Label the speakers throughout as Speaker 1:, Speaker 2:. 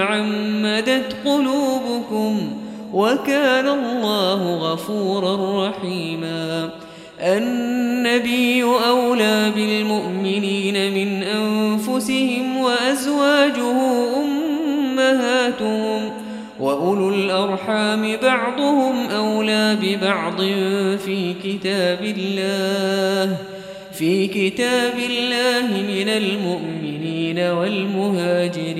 Speaker 1: تعمدت قلوبكم وكان الله غفورا رحيما النبي أولى بالمؤمنين من أنفسهم وأزواجه أمهاتهم وأولو الأرحام بعضهم أولى ببعض في كتاب الله في كتاب الله من المؤمنين والمهاجرين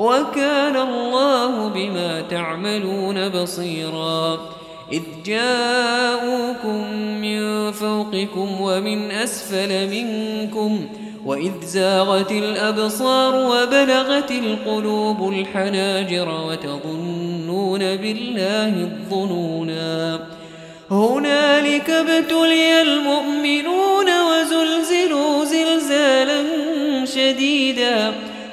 Speaker 1: وكان الله بما تعملون بصيرا إذ جاءوكم من فوقكم ومن أسفل منكم وإذ زاغت الأبصار وبلغت القلوب الحناجر وتظنون بالله الظنونا هنالك ابتلي المؤمنون وزلزلوا زلزالا شديداً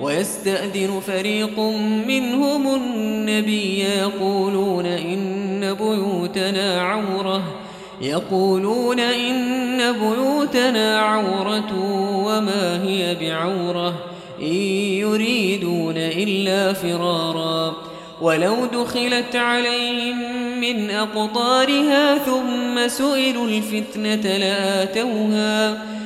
Speaker 1: ويستأذن فريق منهم النبي يقولون إن بيوتنا عورة يقولون إن بيوتنا عورة وما هي بعورة إن يريدون إلا فرارا ولو دخلت عليهم من أقطارها ثم سئلوا الفتنة لآتوها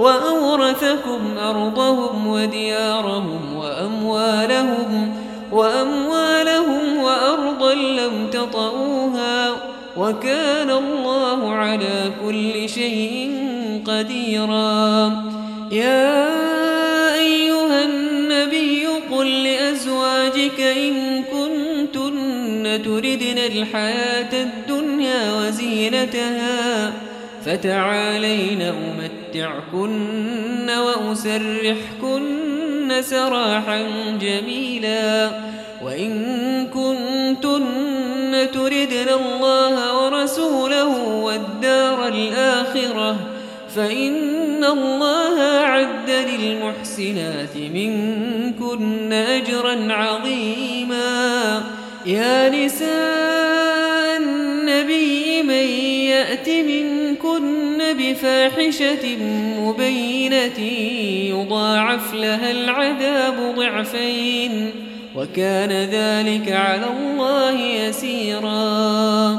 Speaker 1: وأورثكم أرضهم وديارهم وأموالهم وأموالهم وأرضا لم تطئوها وكان الله على كل شيء قديرا يا أيها النبي قل لأزواجك إن كنتن تردن الحياة الدنيا وزينتها فتعالين أمت وأمتعكن وأسرحكن سراحا جميلا وإن كنتن تردن الله ورسوله والدار الآخرة فإن الله عد للمحسنات منكن أجرا عظيما يا نساء النبي من يأتي بفاحشة مبينة يضاعف لها العذاب ضعفين وكان ذلك على الله يسيرا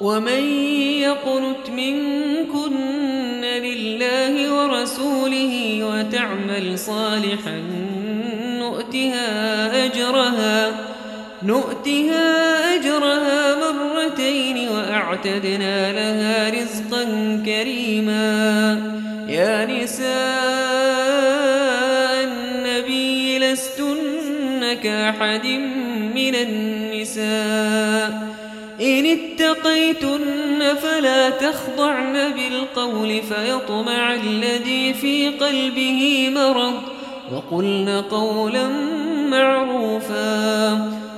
Speaker 1: ومن يقنت منكن لله ورسوله وتعمل صالحا نؤتها أجرها نؤتها أجرها أعتدنا لها رزقا كريما يا نساء النبي لستن كأحد من النساء إن اتقيتن فلا تخضعن بالقول فيطمع الذي في قلبه مرض وقلن قولا معروفا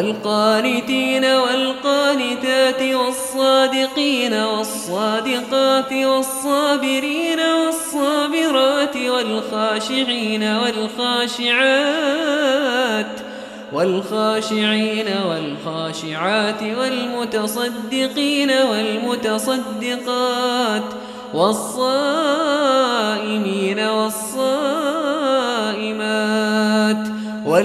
Speaker 1: والقانتين والقانتات والصادقين والصادقات والصابرين والصابرات والخاشعين والخاشعات والخاشعين والخاشعات والمتصدقين والمتصدقات والصائمين والصائمين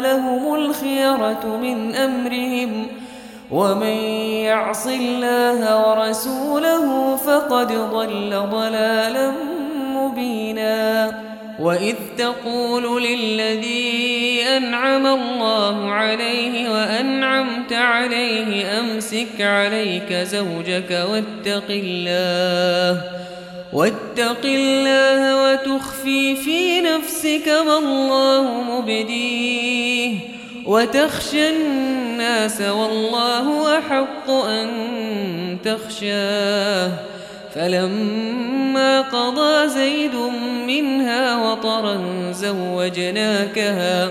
Speaker 1: لهم الخيرة من أمرهم ومن يعص الله ورسوله فقد ضل ضلالا مبينا وإذ تقول للذي أنعم الله عليه وأنعمت عليه أمسك عليك زوجك واتق الله واتق الله وتخفي في نفسك ما الله مبديه وتخشى الناس والله أحق أن تخشاه فلما قضى زيد منها وطرا زوجناكها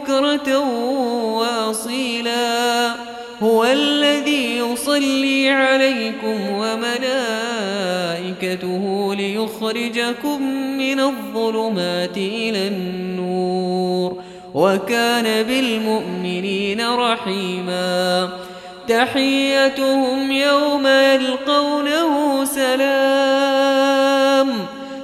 Speaker 1: تبكرة واصيلا هو الذي يصلي عليكم وملائكته ليخرجكم من الظلمات إلى النور وكان بالمؤمنين رحيما تحيتهم يوم يلقونه سلام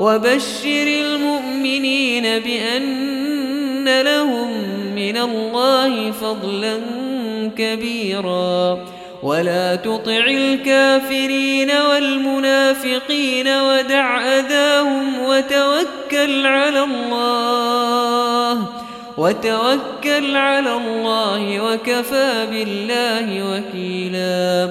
Speaker 1: وبشر المؤمنين بأن لهم من الله فضلا كبيرا ولا تطع الكافرين والمنافقين ودع أذاهم وتوكل على الله وتوكل على الله وكفى بالله وكيلاً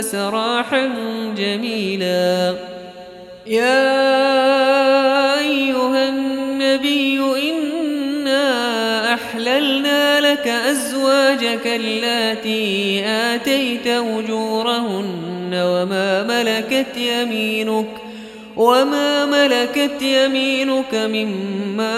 Speaker 1: سراحا جميلا يا أيها النبي إنا أحللنا لك أزواجك التي آتيت أجورهن وما ملكت يمينك وما ملكت يمينك مما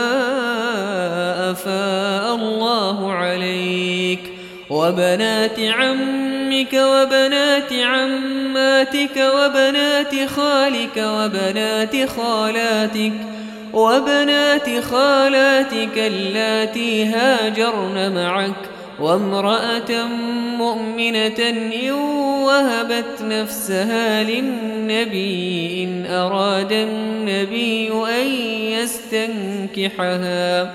Speaker 1: أفاء الله عليك وبنات عمك وبنات عماتك وبنات خالك وبنات خالاتك وبنات خالاتك اللاتي هاجرن معك وامرأة مؤمنة إن وهبت نفسها للنبي إن أراد النبي أن يستنكحها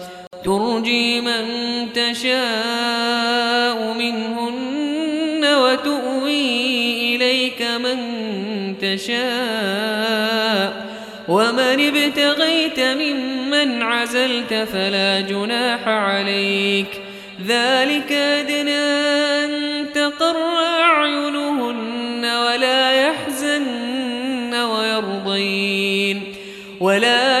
Speaker 1: ترجي من تشاء منهن وتؤوي إليك من تشاء ومن ابتغيت ممن عزلت فلا جناح عليك ذلك أدنى أن تقر أعينهن ولا يحزن ويرضين ولا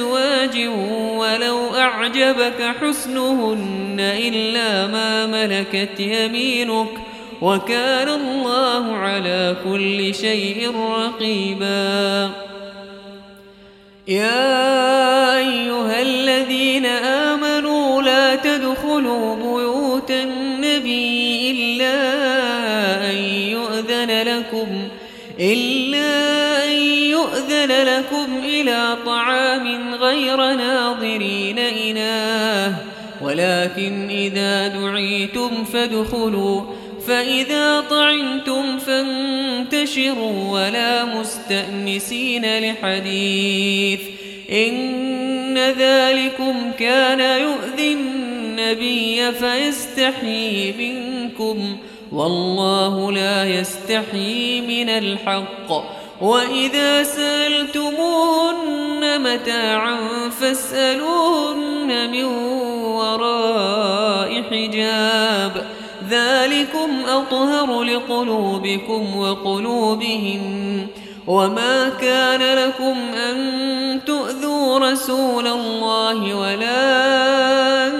Speaker 1: أزواج ولو أعجبك حسنهن إلا ما ملكت يمينك وكان الله على كل شيء رقيبا يا أيها الذين آمنوا لا تدخلوا بيوت النبي إلا أن يؤذن لكم إلا أن يؤذن لكم إلى طعام غير ناظرين إناه ولكن إذا دعيتم فادخلوا فإذا طعنتم فانتشروا ولا مستأنسين لحديث إن ذلكم كان يؤذي النبي فيستحيي منكم والله لا يستحيي من الحق وإذا سألتموه متاعا فاسألوهن من وراء حجاب ذلكم أطهر لقلوبكم وقلوبهم وما كان لكم أن تؤذوا رسول الله ولا أن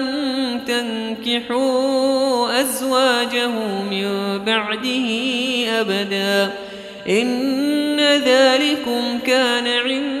Speaker 1: تنكحوا أزواجه من بعده أبدا إن ذلكم كان عندكم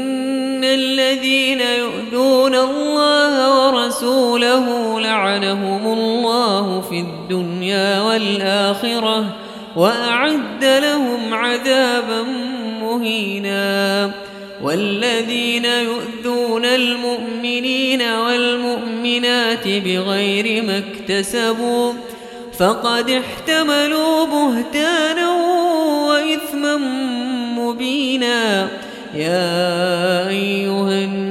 Speaker 1: ورسوله لعنهم الله في الدنيا والآخرة وأعد لهم عذابا مهينا والذين يؤذون المؤمنين والمؤمنات بغير ما اكتسبوا فقد احتملوا بهتانا وإثما مبينا يا أيها الناس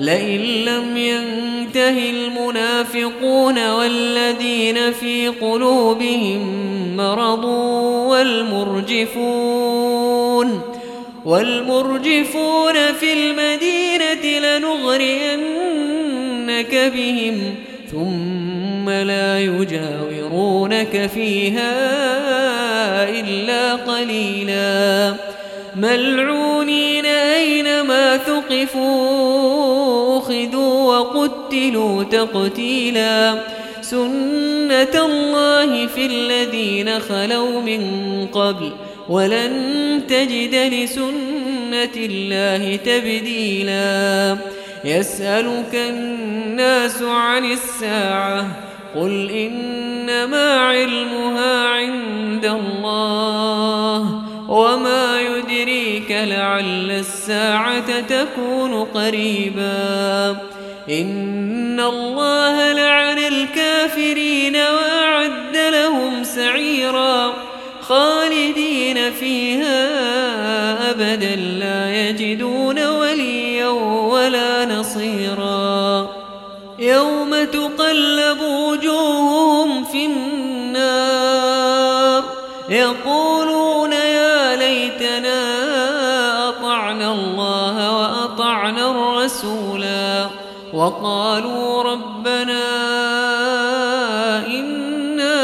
Speaker 1: لئن لم ينته المنافقون والذين في قلوبهم مرض والمرجفون والمرجفون في المدينة لنغرينك بهم ثم لا يجاورونك فيها إلا قليلاً ملعونين أينما ثقفوا أخذوا وقتلوا تقتيلا سنة الله في الذين خلوا من قبل ولن تجد لسنة الله تبديلا يسألك الناس عن الساعة قل إنما علمها عند الله وما يدريك لعل الساعة تكون قريبا إن الله لعن الكافرين وأعد لهم سعيرا خالدين فيها أبدا لا يجدون وليا ولا نصيرا يوم تقلب وجوههم في النار يقول وقالوا ربنا إنا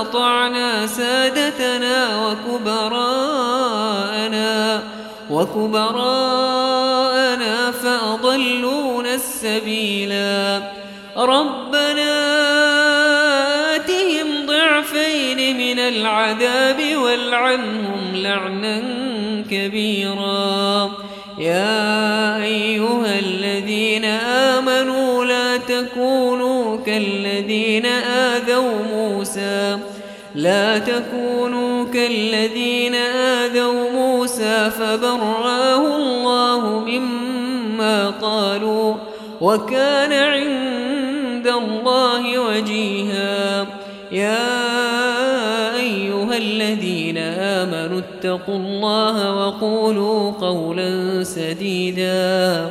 Speaker 1: أطعنا سادتنا وكبراءنا وكبراءنا فأضلونا السبيلا ربنا آتهم ضعفين من العذاب والعنهم لعنا كبيرا يا الذين آذوا موسى لا تكونوا كالذين آذوا موسى فبرآه الله مما قالوا وكان عند الله وجيها يا أيها الذين آمنوا اتقوا الله وقولوا قولا سديداً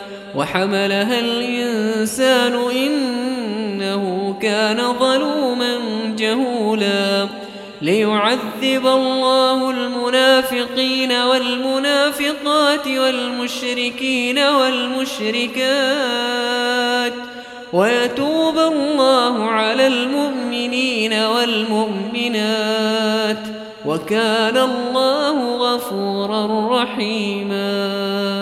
Speaker 1: وحملها الإنسان إنه كان ظلوما جهولا ليعذب الله المنافقين والمنافقات والمشركين والمشركات ويتوب الله على المؤمنين والمؤمنات وكان الله غفورا رحيماً